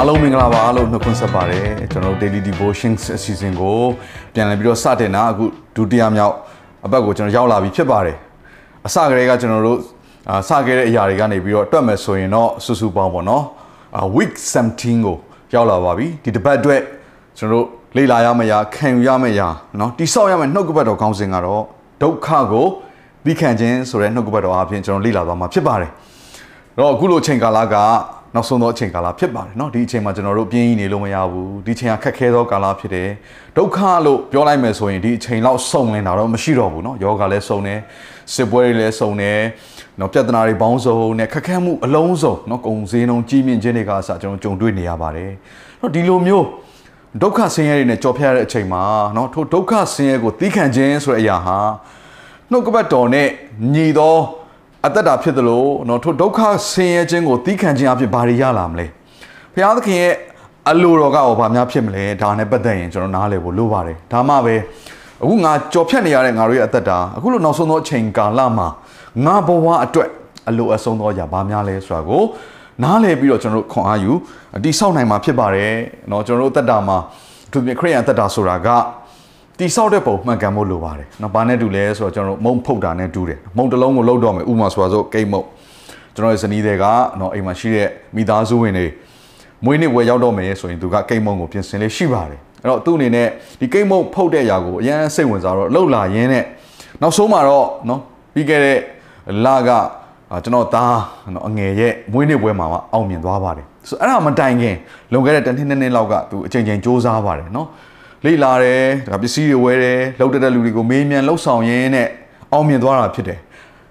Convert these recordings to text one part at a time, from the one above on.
အားလုံးမင်္ဂလာပါအားလုံးနှုတ်ခွန်းဆက်ပါတယ်ကျွန်တော်တို့ Daily Devotions အစီအစဉ်ကိုပြန်လည်ပြီးတော့စတင်တာအခုဒုတိယမြောက်အပတ်ကိုကျွန်တော်ရောက်လာပြီဖြစ်ပါတယ်အစကတည်းကကျွန်တော်တို့စခဲ့တဲ့အရာတွေကနေပြီးတော့တွက်မယ်ဆိုရင်တော့စုစုပေါင်းပေါ့နော် week 17ကိုရောက်လာပါပြီဒီတစ်ပတ်အတွက်ကျွန်တော်တို့လေ့လာရမယ့်အရာခံယူရမယ့်အရာနော်တိဆောက်ရမယ့်နှုတ်ကပတ်တော်ခေါင်းစဉ်ကတော့ဒုက္ခကိုသီးခံခြင်းဆိုတဲ့နှုတ်ကပတ်တော်အပြင်ကျွန်တော်လေ့လာသွားမှာဖြစ်ပါတယ်အဲ့တော့အခုလိုချိန်ကာလက နောက်ဆုံးသောအချိန်ကာလဖြစ်ပါတယ်เนาะဒီအချိန်မှာကျွန်တော်တို့ပြင်းရည်နေလို့မရဘူးဒီအချိန်ကခက်ခဲသောကာလဖြစ်တယ်ဒုက္ခလို့ပြောလိုက်မယ်ဆိုရင်ဒီအချိန်လောက်စုံလင်တာတော့မရှိတော့ဘူးเนาะယောဂလည်းစုံတယ်စစ်ပွဲတွေလည်းစုံတယ်เนาะပြဿနာတွေပေါင်းစုံနဲ့ခက်ခဲမှုအလုံးစုံเนาะကုံစင်းလုံးကြီးမြင့်ခြင်းတွေကအစကျွန်တော်ကြုံတွေ့နေရပါတယ်เนาะဒီလိုမျိုးဒုက္ခဆင်းရဲတွေနဲ့ကြော်ဖြတ်ရတဲ့အချိန်မှာเนาะထိုဒုက္ခဆင်းရဲကိုသီးခံခြင်းဆိုတဲ့အရာဟာနှုတ်ကပတ်တော်နဲ့ညီသော အသက်တာဖြစ်တယ်လို့เนาะထိုဒုက္ခဆင်းရဲခြင်းကိုသီးခံခြင်းအဖြစ်ဘာတွေရလာမလဲဘုရားသခင်ရဲ့အလိုတော်ကရောဘာများဖြစ်မလဲဒါနဲ့ပတ်သက်ရင်ကျွန်တော်နားလည်ဖို့လိုပါတယ်ဒါမှပဲအခုငါကြော်ဖြတ်နေရတဲ့ငါတို့ရဲ့အသက်တာအခုလိုနောက်ဆုံးသောအချိန်ကာလမှာငါဘဝအတွက်အလိုအဆုံးသောအရာဘာများလဲဆိုတာကိုနားလည်ပြီးတော့ကျွန်တော်တို့ခွန်အားယူအတိဆောက်နိုင်မှာဖြစ်ပါတယ်เนาะကျွန်တော်တို့အသက်တာမှာသူပြခရိယန်အသက်တာဆိုတာက တိဆောက်တဲ့ပုံမှန်ကန်ဖို့လိုပါတယ်။နော်။ဘာနဲ့တူလဲဆိုတော့ကျွန်တော်တို့မုံဖုတ်တာနဲ့တူတယ်။မုံတစ်လုံးကိုလှုပ်တော့မယ်ဥမာဆိုပါစို့ကိတ်မုံကျွန်တော်ရဲ့ဇနီးတွေကနော်အိမ်မှာရှိတဲ့မိသားစုဝင်တွေမွေးနေ့ဝယ်ရောက်တော့မယ်ဆိုရင်သူကကိတ်မုံကိုပြင်ဆင်လေးရှိပါတယ်။အဲ့တော့သူ့အနေနဲ့ဒီကိတ်မုံဖုတ်တဲ့အရာကိုအရန်စိတ်ဝင်စားတော့လှုပ်လာရင်းနဲ့နောက်ဆုံးမှာတော့နော်ပြီးခဲ့တဲ့လကအာကျွန်တော်သားနော်အငယ်ရဲ့မွေးနေ့ပွဲမှာမှအောင်မြင်သွားပါတယ်ဆိုတော့အဲ့ဒါမတိုင်ခင်လွန်ခဲ့တဲ့တစ်နှစ်နှစ်နှစ်လောက်ကသူအချိန်ချင်းစူးစမ်းပါတယ်နော် လေ့လာတယ်ဒါပစ္စည်းတွေဝယ်တယ်လောက်တဲ့လူတွေကိုမေးမြန်းလှုပ်ဆောင်ရင်းနဲ့အောင်မြင်သွားတာဖြစ်တယ်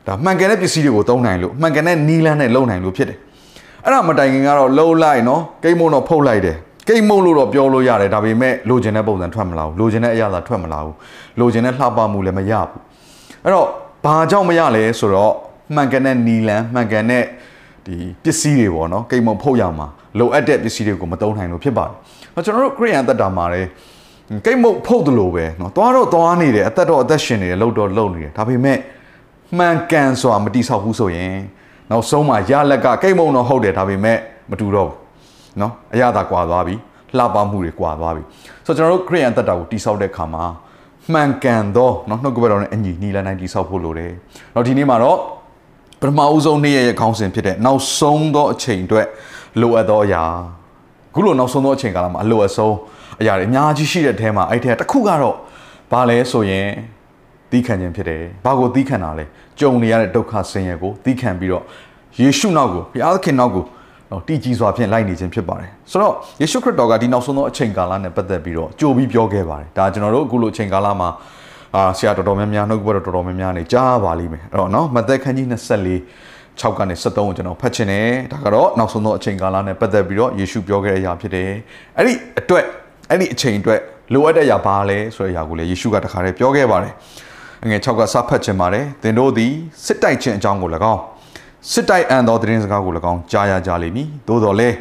ဒါမှန်ကန်တဲ့ပစ္စည်းတွေကိုသုံးနိုင်လို့မှန်ကန်တဲ့နီးလန်းနဲ့လုပ်နိုင်လို့ဖြစ်တယ်အဲ့ဒါမတိုင်ခင်ကတော့လှုပ်လိုက်နော်ကိတ်မုံတော့ဖုတ်လိုက်တယ်ကိတ်မုံလို့တော့ပြောလို့ရတယ်ဒါပေမဲ့လိုချင်တဲ့ပုံစံထွက်မလာဘူးလိုချင်တဲ့အရာသာထွက်မလာဘူးလိုချင်တဲ့လှပမှုလည်းမရဘူးအဲ့တော့ဘာကြောင့်မရလဲဆိုတော့မှန်ကန်တဲ့နီလန်မှန်ကန်တဲ့ဒီပစ္စည်းတွေပေါ့နော်ကိတ်မုံဖုတ်ရမှာလိုအပ်တဲ့ပစ္စည်းတွေကိုမသုံးနိုင်လို့ဖြစ်ပါတယ်။ကျွန်တော်တို့ခရိယန်တက်တာမှာလည်း ကိတ်မုံဖုတ်တယ်လို့ပဲနော်သွားတော့သွားနေတယ်အသက်တော့အသက်ရှင်နေတယ်လှုပ်တော့လှုပ်နေတယ်ဒါပေမဲ့မှန်ကန်စွာမတိဆောက်ဘူးဆိုရင်နောက်ဆုံးမှရလက်ကကိတ်မုံတော့ဟုတ်တယ်ဒါပေမဲ့မတူတော့ဘူးနော်အရသာကွာသွားပြီလှပမှုတွေကွာသွားပြီဆိုတော့ကျွန်တော်တို့ခရိယန်တက်တာကိုတိဆောက်တဲ့ခါမှာမှန်ကန်သောနော်နှုတ်ကပတ်တော်နဲ့အညီနီလန်းတိုင်းတိဆောက်ဖို့လိုတယ်။နောက်ဒီနေ့မှာတော့ပထမဦးဆုံးနေ့ရဲ့ခေါင်းစဉ်ဖြစ်တဲ့နောက်ဆုံးသောအချိန်အတွက်လိုအပ်သောအရာ ခုလိုနောက်ဆုံးသောအချိန်ကာလမှာအလိုအဆုံးအရာတွေအများကြီးရှိတဲ့အထဲမှာအဲ့ထဲတစ်ခုကတော့ဘာလဲဆိုရင်သီးခံခြင်းဖြစ်တယ်။ဘာကိုသီးခံတာလဲ။ကြုံနေရတဲ့ဒုက္ခဆင်းရဲကိုသီးခံပြီးတော့ယေရှုနောက်ကိုဘုရားသခင်နောက်ကိုတော့တည်ကြည်စွာဖြင့်လိုက်နေခြင်းဖြစ်ပါတယ်။ဆိုတော့ယေရှုခရစ်တော်ကဒီနောက်ဆုံးသောအချိန်ကာလနဲ့ပတ်သက်ပြီးတော့ကြိုပြီးပြောခဲ့ပါတယ်။ဒါကျွန်တော်တို့အခုလိုအချိန်ကာလမှာအာဆရာတော်တော်များများနှုတ်ကပတ်တော်တော်တော်များများနေကြားပါလိမ့်မယ်။အဲ့တော့နော်မသက်ခန်းကြီး24 6ကနေ73ကိုကျွန်တော်ဖတ်ချင်တယ်။ဒါကတော့နောက်ဆုံးသောအချိန်ကာလနဲ့ပတ်သက်ပြီးတော့ယေရှုပြောခဲ့တဲ့အရာဖြစ်တယ်။အဲ့ဒီအတွက်အဲ့ဒီအချိန်အတွက်လိုအပ်တဲ့အရာဘာလဲဆိုတဲ့အရာကိုလည်းယေရှုကတခါတည်းပြောခဲ့ပါတယ်။အငယ်6ကစဖတ်ချင်ပါတယ်။သင်တို့သည်စစ်တိုက်ခြင်းအကြောင်းကို၎င်းစစ်တိုက်အံ့သောသတင်းစကားကို၎င်းကြားရကြလိမ့်မည်။သို့တော်လည်း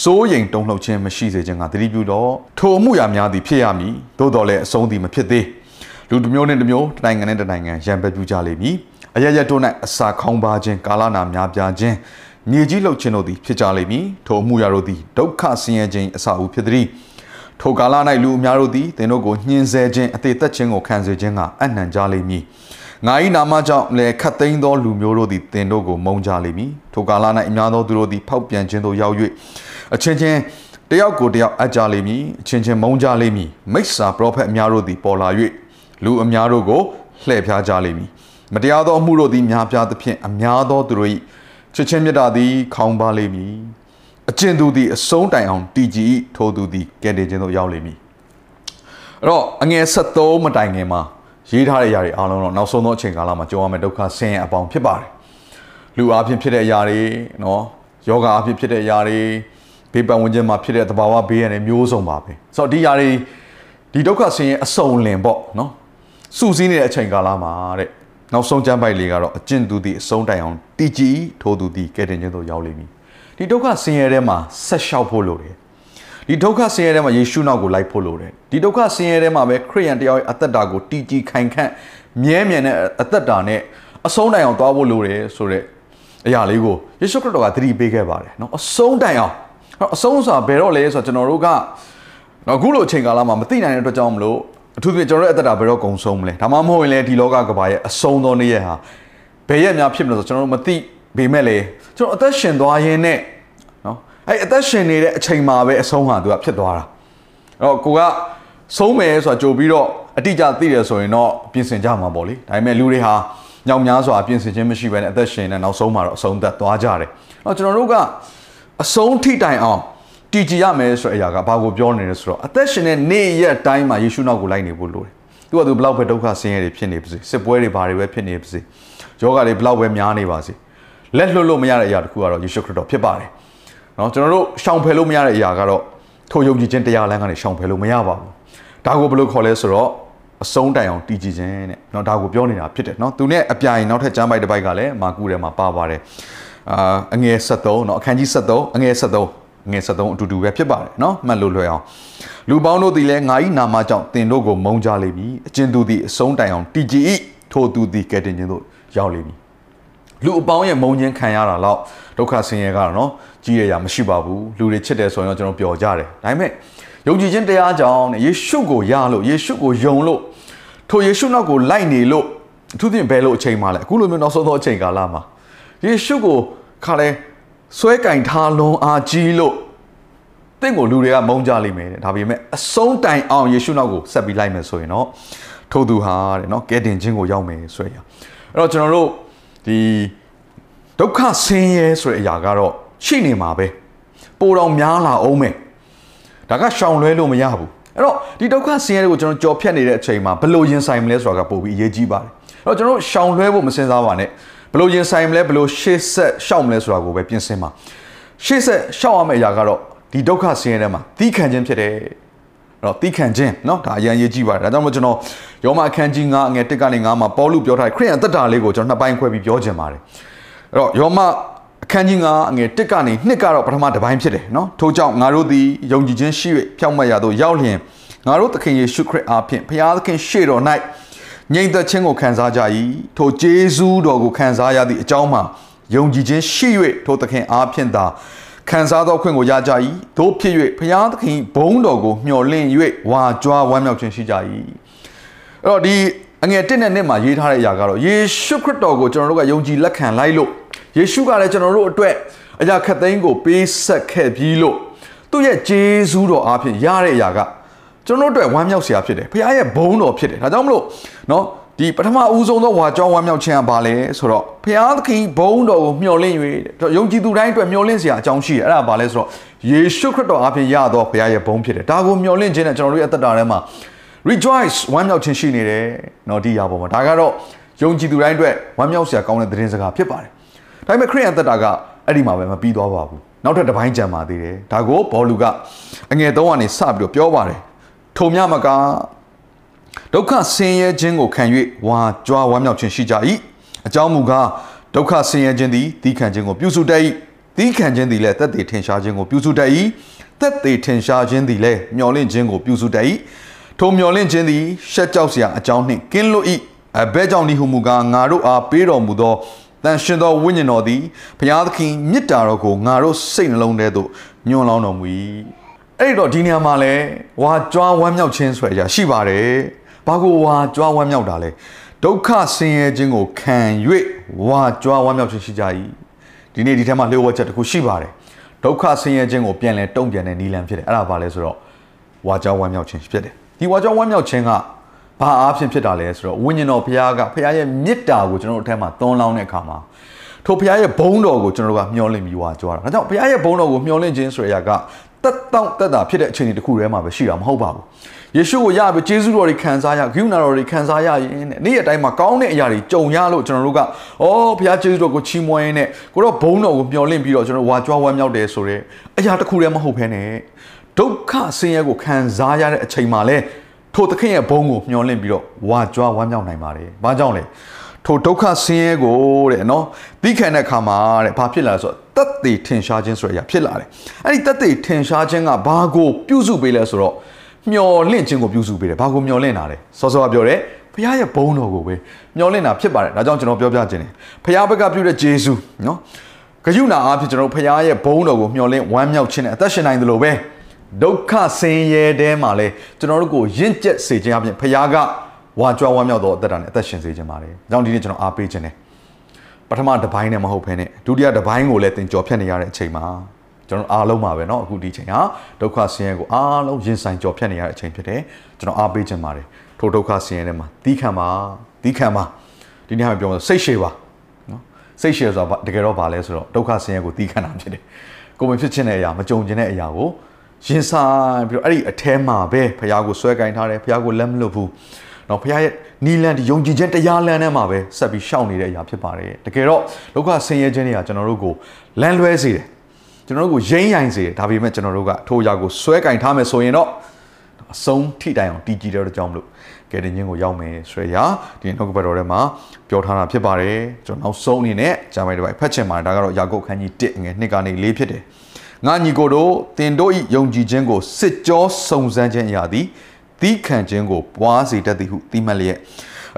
စိုးရိမ်တုန်လှုပ်ခြင်းမရှိစေခြင်းကသတိပြုတော့ထိုအမှုရာများသည်ဖြစ်ရမည်။သို့တော်လည်းအဆုံးသည်မဖြစ်သေး။လူတစ်မျိုးနဲ့တစ်မျိုးတစ်နိုင်ငံနဲ့တစ်နိုင်ငံရံပယ်ပြုကြလိမ့်မည်။ အရရတို့၌အစာခေါင်းပါခြင်းကာလနာများပြားခြင်းမြေကြီးလှုပ်ခြင်းတို့သည်ဖြစ်ကြလိမ့်မည်။ထိုအမှုရာတို့သည်ဒုက္ခဆင်းရဲခြင်းအစာအုပ်ဖြစ်သည်။ထိုကာလ၌လူအများတို့သည်သင်တို့ကိုညှင်းဆဲခြင်းအသေးသက်ခြင်းကိုခံစေခြင်းကအနှံကြလိမ့်မည်။ငါ၏နာမကြောင့်လည်းခတ်သိမ်းသောလူမျိုးတို့သည်သင်တို့ကိုမုန်းကြလိမ့်မည်။ထိုကာလ၌အများသောသူတို့သည်ဖောက်ပြန်ခြင်းသို့ရောက်၍အချင်းချင်းတယောက်ကိုတယောက်အပ်ကြလိမ့်မည်။အချင်းချင်းမုန်းကြလိမ့်မည်။မိစ္ဆာပရောဖက်အများတို့သည်ပေါ်လာ၍လူအများတို့ကိုလှည့်ဖျားကြလိမ့်မည်။ မတရားသောအမှုတို့သည်များပြားသဖြင့်အများသောသူတို့၏ချစ်ချင်းမြတ်တာသည်ခေါင်းပါလိမ့်မည်။အကျဉ်သူသည်အဆုံးတိုင်အောင်တည်ကြည်ထိုသူသည်ကဲ့တင်ခြင်းသို့ရောက်လိမ့်မည်အဲ့တော့အငယ်73မတိုင်ခင်မှာရေးထားတဲ့အရာတွေအားလုံးတော့နောက်ဆုံးသောအချိန်ကာလမှာကြုံရမယ့်ဒုက္ခဆင်းရဲအပေါင်းဖြစ်ပါတယ်လူအားဖြင့်ဖြစ်တဲ့အရာတွေနော်ယောဂအားဖြင့်ဖြစ်တဲ့အရာတွေဘဘေးပတ်ဝန်းကျင်မှာဖြစ်တဲ့သဘာဝဘေးရန်တွေမျိုးစုံပါပဲဆိုတော့ဒီຢာတွေဒီဒုက္ခဆင်းရဲအစုံလင်ပေါ့နော်စူးစီးနေတဲ့အချိန်ကာလမှာတဲ့ နောက်ဆုံးကျမ်းပိုက်လေးကတော့အကျင့်သူသည်အဆုံးတိုင်အောင်တည်ကြည်ထိုးသူသည်ကယ်တင်ခြင်းသို့ရောက်လိမ့်မည်ဒီဒုက္ခဆင်းရဲထဲမှာဆက်လျှောက်ဖို့လိုတယ်ဒီဒုက္ခဆင်းရဲထဲမှာယေရှုနောက်ကိုလိုက်ဖို့လိုတယ်ဒီဒုက္ခဆင်းရဲထဲမှာပဲခရိယန်တရားရဲ့အသက်တာကိုတည်ကြည်ခိုင်ခန့်မြဲမြံတဲ့အသက်တာနဲ့အဆုံးတိုင်အောင်သွားဖို့လိုတယ်ဆိုတဲ့အရာလေးကိုယေရှုခရစ်တော်ကသတိပေးခဲ့ပါတယ်နော်အဆုံးတိုင်အောင်အဆုံးဆိုတာဘယ်တော့လဲဆိုတော့ကျွန်တော်တို့ကနော်အခုလိုအချိန်ကာလမှာမသိနိုင်တဲ့အတွက်ကြောင့်မလို့ အထူးသဖြင့်ကျွန်တော်ရဲ့အသက်တာဘယ်တော့ကုံဆုံးမလဲဒါမှမဟုတ်ရင်လည်းဒီလောကကဘာရဲ့အဆုံးသောနေ့ရက်ဟာဘယ်ရက်များဖြစ်မလဲဆိုကျွန်တော်တို့မသိပေမဲ့လေကျွန်တော်အသက်ရှင်သွားရင်းနဲ့နော်အဲ့အသက်ရှင်နေတဲ့အချိန်မှာပဲအဆုံးဟာသူကဖြစ်သွားတာအဲ့တော့ကိုကဆုံးမယ်ဆိုတာကြိုပြီးတော့အတိအကျသိတယ်ဆိုရင်တော့ပြင်ဆင်ကြမှာပေါ့လေဒါပေမဲ့လူတွေဟာညောင်များစွာပြင်ဆင်ခြင်းမရှိဘဲနဲ့အသက်ရှင်နေနောက်ဆုံးမှာတော့အဆုံးသက်သွားကြတယ်။အဲ့တော့ကျွန်တော်တို့ကအဆုံးထိတိုင်အောင် တည်ကြည်ရမယ်ဆိုတဲ့အရာကဘာကိုပြောနေလဲဆိုတော့အသက်ရှင်တဲ့နေ့ရက်တိုင်းမှာယေရှုနောက်ကိုလိုက်နေဖို့လိုတယ်။သူကသူဘလောက်ပဲဒုက္ခဆင်းရဲတွေဖြစ်နေပါစေစစ်ပွဲတွေဘာတွေပဲဖြစ်နေပါစေယောဂတွေဘလောက်ပဲများနေပါစေလက်လွတ်လို့မရတဲ့အရာတခုကတော့ယေရှုခရစ်တော်ဖြစ်ပါတယ်။နော်ကျွန်တော်တို့ရှောင်ဖယ်လို့မရတဲ့အရာကတော့ထိုယုံကြည်ခြင်းတရားလမ်းကနေရှောင်ဖယ်လို့မရပါဘူး။ဒါကိုဘယ်လိုခေါ်လဲဆိုတော့အဆုံးတိုင်အောင်တည်ကြည်ခြင်းတဲ့เนาะဒါကိုပြောနေတာဖြစ်တယ်เนาะသူနဲ့အပြိုင်နောက်ထပ်ကျမ်းပိုက်တစ်ပိုက်ကလည်းမာကုထဲမှာပါပါတယ်အာအငယ်73เนาะအခန်းကြီး73အငယ်73 ငယ်73အတူတူပဲဖြစ်ပါတယ်เนาะမှတ်လို့လွယ်အောင်လူပေါင်းတို့သည်လည်းငါ၏နာမကြောင့်တင်တို့ကိုမုန်းကြလိမ့်မည်အကျဉ်သူသည်အဆုံးတိုင်အောင်တည်ကြည်၏ထိုသူသည်ကဲတင်ခြင်းတို့ရောက်လိမ့်မည်လူအပေါင်းရဲ့မုန်းခြင်းခံရတာတော့ဒုက္ခဆင်းရဲကတော့เนาะကြီးရရမရှိပါဘူးလူတွေချစ်တယ်ဆိုရင်တော့ကျွန်တော်ပျော်ကြတယ်ဒါပေမဲ့ယုံကြည်ခြင်းတရားကြောင့်ယေရှုကိုယလို့ယေရှုကိုယုံလို့ထိုယေရှုနောက်ကိုလိုက်နေလို့အထူးသဖြင့်ဘယ်လိုအချိန်မှလဲအခုလိုမျိုးနောက်ဆုံးသောအချိန်ကာလမှာယေရှုကိုခါလဲ ဆွဲကင်ထားလုံးအားကြီးလို့တင့်ကိုလူတွေကမုန်းကြလိမ့်မယ်တဲ့ဒါပေမဲ့အဆုံးတိုင်အောင်ယေရှုနောက်ကိုဆက်ပြီးလိုက်မယ်ဆိုရင်တော့ထို့သူဟာတဲ့နော်ကဲတင်ခြင်းကိုရောက်မယ်ဆိုရအဲ့တော့ကျွန်တော်တို့ဒီဒုက္ခဆင်းရဲဆိုတဲ့အရာကတော့ရှိနေမှာပဲပိုတော်များလာအောင်မယ်ဒါကရှောင်လွဲလို့မရဘူးအဲ့တော့ဒီဒုက္ခဆင်းရဲတွေကိုကျွန်တော်ကြော်ဖြတ်နေတဲ့အချိန်မှာဘယ်လိုရင်ဆိုင်မလဲဆိုတာကပို့ပြီးအရေးကြီးပါတယ်အဲ့တော့ကျွန်တော်ရှောင်လွဲဖို့မစင်စားပါနဲ့ဘယ် လိုရင်ဆိုင်မလဲဘယ်လိုရှေ့ဆက်ရှောင်မလဲဆိုတာကိုပဲပြင်ဆင်ပါရှေ့ဆက်ရှောင်ရမယ့်အရာကတော့ဒီဒုက္ခဆင်းရဲထဲမှာသီးခံခြင်းဖြစ်တယ်အဲ့တော့သီးခံခြင်းเนาะဒါအရင်ရေးကြည့်ပါတယ်ဒါကြောင့်မို့ကျွန်တော်ယောမအခန်းကြီး9အငယ်1ကနေ9မှာပေါလုပြောထားတဲ့ခရိယန်တက်တာလေးကိုကျွန်တော်နှစ်ပိုင်းခွဲပြီးပြောခြင်းပါတယ်အဲ့တော့ယောမအခန်းကြီး9အငယ်1ကနေ2ကတော့ပထမတစ်ပိုင်းဖြစ်တယ်เนาะထို့ကြောင့်ငါတို့သည်ယုံကြည်ခြင်းရှိ၍ဖြောင့်မတ်ရာသို့ရောက်လျင်ငါတို့သခင်ယေရှုခရစ်အားဖြင့်ဖခင်သခင်ရှေ့တော်၌ ငြိမ်သက်ခြင်းကိုခံစားကြ၏ထိုဂျေဇူးတော်ကိုခံစားရသည့်အကြောင်းမှာယုံကြည်ခြင်းရှိ၍ထိုသခင်အားဖြင့်သာခံစားသောခွင့်ကိုရကြ၏တို့ဖြစ်၍ဖခင်သခင်ဘုန်းတော်ကိုမျှော်လင့်၍ဝါကြွားဝမ်းမြောက်ခြင်းရှိကြ၏အဲ့တော့ဒီအငယ်1နဲ့2မှာရေးထားတဲ့အရာကတော့ယေရှုခရစ်တော်ကိုကျွန်တော်တို့ကယုံကြည်လက်ခံလိုက်လို့ယေရှုကလည်းကျွန်တော်တို့အတွက်အရာခတ်သိမ်းကိုပေးဆက်ခဲ့ပြီးလို့သူ့ရဲ့ဂျေဇူးတော်အားဖြင့်ရတဲ့အရာက ကျွန်တော်တို့အတွက်ဝမ်းမြောက်စရာဖြစ်တယ်ဖခင်ရဲ့ဘုန်းတော်ဖြစ်တယ်ဒါကြောင့်မလို့เนาะဒီပထမဦးဆုံးသောဝါကြောင်းဝမ်းမြောက်ခြင်းကဘာလဲဆိုတော့ဖခင်သခင်ဘုန်းတော်ကိုမျှော်လင့်၍ယုံကြည်သူတိုင်းအတွက်မျှော်လင့်စရာအကြောင်းရှိတယ်အဲ့ဒါဘာလဲဆိုတော့ယေရှုခရစ်တော်အားဖြင့်ရသောဖခင်ရဲ့ဘုန်းဖြစ်တယ်ဒါကိုမျှော်လင့်ခြင်းနဲ့ကျွန်တော်တို့ရဲ့အသက်တာထဲမှာ rejoice ဝမ်းမြောက်ခြင်းရှိနေတယ်เนาะဒီရာပေါ်မှာဒါကတော့ယုံကြည်သူတိုင်းအတွက်ဝမ်းမြောက်စရာကောင်းတဲ့သတင်းစကားဖြစ်ပါတယ်ဒါပေမဲ့ခရစ်ယာန်သက်တာကအဲ့ဒီမှာပဲမပြီးသွားပါဘူးနောက်ထပ်တစ်ပိုင်းကြံပါသေးတယ်ဒါကိုဘောလူကအငယ်3ကနေစပြီးတော့ပြောပါတယ် ထုံမြမကဒုက္ခဆင်းရဲခြင်းကိုခံ၍ဝါကြွားဝမ်းမြောက်ခြင်းရှိကြ၏အကြောင်းမူကားဒုက္ခဆင်းရဲခြင်းသည်သီးခံခြင်းကိုပြုစုတတ်၏သီးခံခြင်းသည်လည်းသက်သေထင်ရှားခြင်းကိုပြုစုတတ်၏သက်သေထင်ရှားခြင်းသည်လည်းမျှော်လင့်ခြင်းကိုပြုစုတတ်၏ထိုမျှော်လင့်ခြင်းသည်ရှက်ကြောက်စရာအကြောင်းနှင့်ကင်းလွတ်၏အဘဲကြောင့်ဒီဟုမူကားငါတို့အားပေးတော်မူသောတန်ရှင်သောဝိညာဉ်တော်သည်ဘုရားသခင်မြစ်တာတော်ကိုငါတို့စိတ်နှလုံးထဲသို့ညွှန်လောင်းတော်မူ၏ အဲ့တော့ဒီနေရာမှာလဲဝါကြွားဝမ်းမြောက်ခြင်းဆိုရရှိပါတယ်ဘာကိုဝါကြွားဝမ်းမြောက်တာလဲဒုက္ခဆင်းရဲခြင်းကိုခံ၍ဝါကြွားဝမ်းမြောက်ခြင်းရှိကြ၏ဒီနေ့ဒီထဲမှာလျှို့ဝှက်ချက်တစ်ခုရှိပါတယ်ဒုက္ခဆင်းရဲခြင်းကိုပြန်လဲတုံ့ပြန်တဲ့နီလန်ဖြစ်တယ်အဲ့ဒါဘာလဲဆိုတော့ဝါကြွားဝမ်းမြောက်ခြင်းဖြစ်တယ်ဒီဝါကြွားဝမ်းမြောက်ခြင်းကဘာအားဖြင့်ဖြစ်တာလဲဆိုတော့ဝိညာဉ်တော်ဘုရားကဘုရားရဲ့မေတ္တာကိုကျွန်တော်တို့အထက်မှာသွန်းလောင်းတဲ့အခါမှာထိုဘုရားရဲ့ဘုန်းတော်ကိုကျွန်တော်တို့ကမျှော်လင့်ပြီးွားကြွားတာဒါကြောင့်ဘုရားရဲ့ဘုန်းတော်ကိုမျှော်လင့်ခြင်းဆိုတဲ့အရာက တတက်တောင့်တက်တာဖြစ်တဲ့အခြေအနေတစ်ခုတည်းမှာပဲရှိတာမဟုတ်ပါဘူးယေရှုကိုရပြီကျေးဇူးတော်တွေခံစားရဂိူနာတော်တွေခံစားရရင်တဲ့နေ့ရက်တိုင်းမှာကောင်းတဲ့အရာတွေကြုံရလို့ကျွန်တော်တို့ကဩဘုရားကျေးဇူးတော်ကိုချီးမွမ်းရင်းနဲ့ကိုတော့ဘုန်းတော်ကိုမျှော်လင့်ပြီးတော့ကျွန်တော်ဝါကြွားဝမ်းမြောက်တယ်ဆိုတဲ့အရာတစ်ခုတည်းမဟုတ်ဘဲနဲ့ဒုက္ခဆင်းရဲကိုခံစားရတဲ့အချိန်မှာလဲထိုသခင်ရဲ့ဘုန်းကိုမျှော်လင့်ပြီးတော့ဝါကြွားဝမ်းမြောက်နိုင်ပါတယ်။ဘာကြောင့်လဲ ထိုဒုက္ခဆင်းရဲကိုတဲ့နော်သိခံတဲ့အခါမှာတဲ့ဘာဖြစ်လာလဲဆိုတော့တတ်သိထင်ရှားခြင်းဆိုတဲ့အရာဖြစ်လာတယ်။အဲ့ဒီတတ်သိထင်ရှားခြင်းကဘာကိုပြုစုပေးလဲဆိုတော့မျော်လင့်ခြင်းကိုပြုစုပေးတယ်ဘာကိုမျော်လင့်တာလဲစောစောကပြောတယ်ဘုရားရဲ့ဘုန်းတော်ကိုပဲမျော်လင့်တာဖြစ်ပါတယ်ဒါကြောင့်ကျွန်တော်ပြောပြခြင်းတယ်ဘုရားဘက်ကပြုတဲ့ဂျေဇုနော်ဂယုဏအားဖြင့်ကျွန်တော်ဘုရားရဲ့ဘုန်းတော်ကိုမျှော်လင့်ဝမ်းမြောက်ခြင်းနဲ့အသက်ရှင်နိုင်တယ်လို့ပဲဒုက္ခဆင်းရဲတဲမှာလဲကျွန်တော်တို့ကိုယဉ်ကျက်စေခြင်းအပြင်ဘုရားက ဝါကြွားဝမ်းမြောက်သောအသက်တာနဲ့အသက်ရှင်စေခြင်းပါတယ်။ဒါကြောင့်ဒီနေ့ကျွန်တော်အားပေးခြင်းတယ်ပထမတစ်ပိုင်းနဲ့မဟုတ်ဘဲနဲ့ဒုတိယတစ်ပိုင်းကိုလည်းသင်ကြော်ဖြတ်နေရတဲ့အချိန်မှာကျွန်တော်အားလုံးပါပဲเนาะအခုဒီချိန်ဟာဒုက္ခဆင်းရဲကိုအားလုံးရင်ဆိုင်ကြော်ဖြတ်နေရတဲ့အချိန်ဖြစ်တယ်ကျွန်တော်အားပေးခြင်းပါတယ်ထိုဒုက္ခဆင်းရဲထဲမှာသီးခံပါသီးခံပါဒီနေ့မှာပြောမှာစိတ်ရှည်ပါเนาะစိတ်ရှည်ဆိုတာတကယ်တော့ဘာလဲဆိုတော့ဒုက္ခဆင်းရဲကိုသီးခံတာဖြစ်တယ်ကိုယ်မဖြစ်ခြင်းတဲ့အရာမကြုံခြင်းတဲ့အရာကိုရင်ဆိုင်ပြီးတော့အဲ့ဒီအထဲမှာပဲဖះကိုဆွဲကင်ထားတယ်ဖះကိုလက်မလွတ်ဘူး နော်ဖះရဲ့နီလန်ဒီယုံကြည်ခြင်းတရားလမ်းထဲမှာပဲဆက်ပြီးရှောင်နေတဲ့အရာဖြစ်ပါတယ်တကယ်တော့ဒုက္ခဆင်းရဲခြင်းတွေကကျွန်တော်တို့ကိုလမ်းလွဲစေတယ်ကျွန်တော်တို့ကိုရိမ့်ရိုင်စေတယ်ဒါပေမဲ့ကျွန်တော်တို့ကထိုအရာကိုဆွဲကင်ထားမယ်ဆိုရင်တော့အဆုံးထိတိုင်အောင်တည်ကြည်တဲ့အကြောင်းမလို့ကယ်တင်ခြင်းကိုရောက်မယ်ဆိုရရာဒီနှုတ်ကပတ်တော်ထဲမှာပြောထားတာဖြစ်ပါတယ်ကျွန်တော်နောက်ဆုံးအနေနဲ့ဂျာမိုင်တစ်ပိုက်ဖတ်ချင်ပါတယ်ဒါကတော့ယာကုပ်ခန်းကြီး1ငယ်2ကနေ4ဖြစ်တယ်ငါညီကိုတို့တင်တို့ဤယုံကြည်ခြင်းကိုစစ်ကြောစုံစမ်းခြင်းအရာသည် သီးခံခြင်းကိုပွားစေတတ်သည်ဟုသိမှတ်လျက်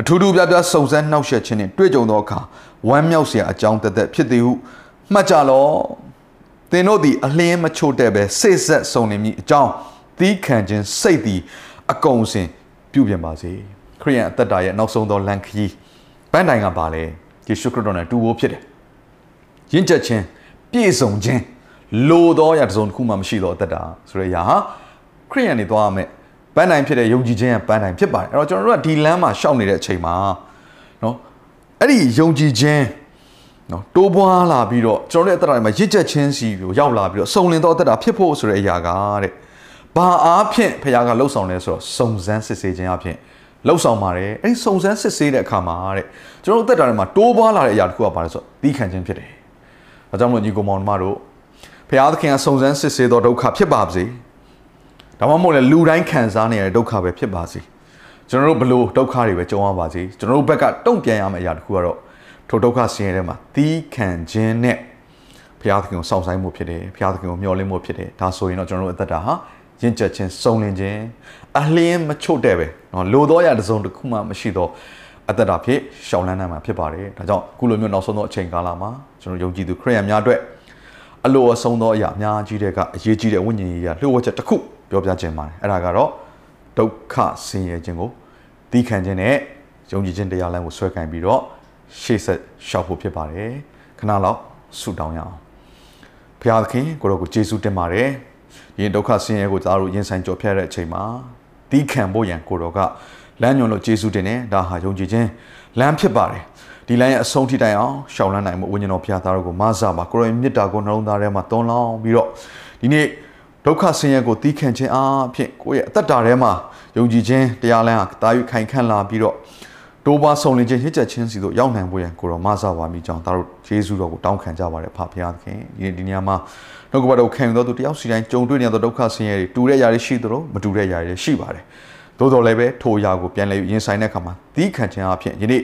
အထူးထူးပြပြစုံစမ်းနှောက်ယှက်ခြင်းနှင့်တွေ့ကြုံသောအခါဝမ်းမြောက်စရာအကြောင်းတသက်ဖြစ်သည်ဟုမှတ်ကြလော့သင်တို့သည်အလင်းမချို့တဲ့ပဲစိတ်ဆက်စုံလင်မိအကြောင်းသီးခံခြင်းစိတ်သည်အကုန်စင်ပြုပြင်ပါစေခရိယန်အသက်တာရဲ့နောက်ဆုံးသောလန်ခီးဗန်တိုင်ကပါလေယေရှုခရစ်တော်နဲ့တူဖို့ဖြစ်တယ်ရင့်ကျက်ခြင်းပြည့်စုံခြင်းလိုသောရာတစ်စုံတစ်ခုမှမရှိသောအသက်တာဆိုရဲရာဟာခရိယန်တွေသွားရမယ် ပန်းတိုင်ဖြစ်တဲ့ယုံကြည်ခြင်းရဲ့ပန်းတိုင်ဖြစ်ပါတယ်အဲ့တော့ကျွန်တော်တို့ကဒီလမ်းမှာရှောက်နေတဲ့အချိန်မှာနော်အဲ့ဒီယုံကြည်ခြင်းနော်တိုးပွားလာပြီးတော့ကျွန်တော်တို့ရဲ့အသက်တာမှာရစ်ချက်ချင်းစီကိုရောက်လာပြီးတော့စုံလင်သောအသက်တာဖြစ်ဖို့ဆိုတဲ့အရာကတဲ့ဘာအားဖြင့်ဖခင်ကလှုပ်ဆောင်လဲဆိုတော့စုံစမ်းစစ်ဆေးခြင်းအဖြစ်လှုပ်ဆောင်ပါတယ်အဲ့ဒီစုံစမ်းစစ်ဆေးတဲ့အခါမှာတဲ့ကျွန်တော်တို့အသက်တာထဲမှာတိုးပွားလာတဲ့အရာတစ်ခုကဘာလဲဆိုတော့သီးခံခြင်းဖြစ်တယ်။ဒါကြောင့်မလို့ညီကောင်မောင်တို့ဖခင်သခင်ကစုံစမ်းစစ်ဆေးသောဒုက္ခဖြစ်ပါစေ။ ဒါမှမဟုတ်လေလူတိုင်းခံစားနေရတဲ့ဒုက္ခပဲဖြစ်ပါစေ။ကျွန်တော်တို့ဘလို့ဒုက္ခတွေပဲကြုံရပါစေ။ကျွန်တော်တို့ဘက်ကတုံ့ပြန်ရမယ့်အရာတစ်ခုကတော့ထိုဒုက္ခဆင်းရဲထဲမှာသီးခံခြင်းနဲ့ဘုရားသခင်ကိုစောင့်ဆိုင်မှုဖြစ်တယ်ဘုရားသခင်ကိုမျှော်လင့်မှုဖြစ်တယ်ဒါဆိုရင်တော့ကျွန်တော်တို့အသက်တာဟာရင့်ကျက်ခြင်းစုံလင်ခြင်းအလင်းမချို့တဲ့ပဲเนาะလိုသောရတစ်စုံတစ်ခုမှမရှိတော့အသက်တာဖြစ်ရှောင်လန်းနိုင်မှာဖြစ်ပါတယ်ဒါကြောင့်အခုလိုမျိုးနောက်ဆုံးသောအချိန်ကာလမှာကျွန်တော်ယုံကြည်သူခရိယန်များအတွက်အလိုအဆုံးသောအရာအများကြီးတဲ့ကအရေးကြီးတဲ့ဝိညာဉ်ရေးရလှုပ်ဝက်ချက်တစ်ခု ပြောပြခြင်းပါတယ်အဲ့ဒါကတော့ဒုက္ခဆင်းရဲခြင်းကိုသီးခံခြင်းနဲ့ယုံကြည်ခြင်းတရားလမ်းကိုဆွဲကင်ပြီးတော့ရှေ့ဆက်ရှောက်ဖို့ဖြစ်ပါတယ်ခဏလောက်ဆုတောင်းရအောင်ဘုရားသခင်ကိုရောကိုယေရှုတင်ပါတယ်ဒီဒုက္ခဆင်းရဲကိုသားတို့ရင်ဆိုင်ကြော်ဖြတ်တဲ့အချိန်မှာတီးခံဖို့ရန်ကိုရောကလမ်းညွန်လို့ယေရှုတင်တယ်ဒါဟာယုံကြည်ခြင်းလမ်းဖြစ်ပါတယ်ဒီလမ်းရဲ့အဆုံးထိတိုင်အောင်ရှောင်လန်းနိုင်မှုဝိညာဉ်တော်ဘုရားသားတို့ကိုမဆာပါကိုရောမေတ္တာကိုနှလုံးသားထဲမှာတွန်းလောင်းပြီးတော့ဒီနေ့ ဒုက္ခဆင်းရဲကိုတီးခံခြင်းအားဖြင့်ကိုယ့်ရဲ့အသက်တာထဲမှာယုံကြည်ခြင်းတရားလမ်းဟာတာယူခိုင်ခန့်လာပြီးတော့တိုးပွားဆုံလင်ခြင်းရစ်ချက်ချင်းစီတို့ရောက်နိုင်ဖို့ရန်ကိုရောမဆာပါမိကြောင်းဒါတို့ယေရှုတော်ကိုတောင်းခံကြပါတယ်ဖခင်သခင်ဒီဒီနေရာမှာနှုတ်ကပတ်တော်ခံယူသောသူတယောက်စီတိုင်းကြုံတွေ့နေသောဒုက္ခဆင်းရဲတွေတူတဲ့အရာတွေရှိသလိုမတူတဲ့အရာတွေရှိပါတယ်သို့တော်လည်းပဲထိုအရာကိုပြန်လဲရင်ဆိုင်တဲ့အခါမှာသီးခံခြင်းအဖြစ်ယနေ့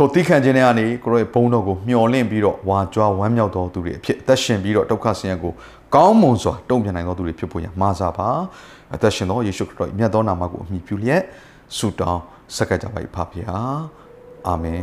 ထိုသီးခံခြင်းတွေကနေကိုရောရဲ့ဘုန်းတော်ကိုမျှော်လင့်ပြီးတော့ဝါကြွားဝမ်းမြောက်တော်သူတွေအဖြစ်အသက်ရှင်ပြီးတော့ဒုက္ခဆင်းရဲကိုကောင်းမွန်စွာတုံ့ပြန်နိုင်သောသူတွေဖြစ်ဖို့ရန်မာစာပါအသက်ရှင်သောယေရှုခရစ်တော်၏မြတ်သောနာမကိုအမိပြုလျက်ဆုတောင်းဆက်ကကြပါ၏ဖဖျာအာမင်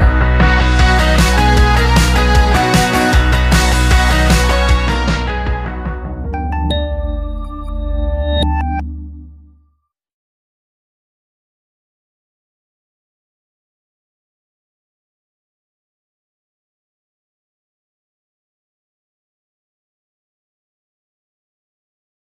်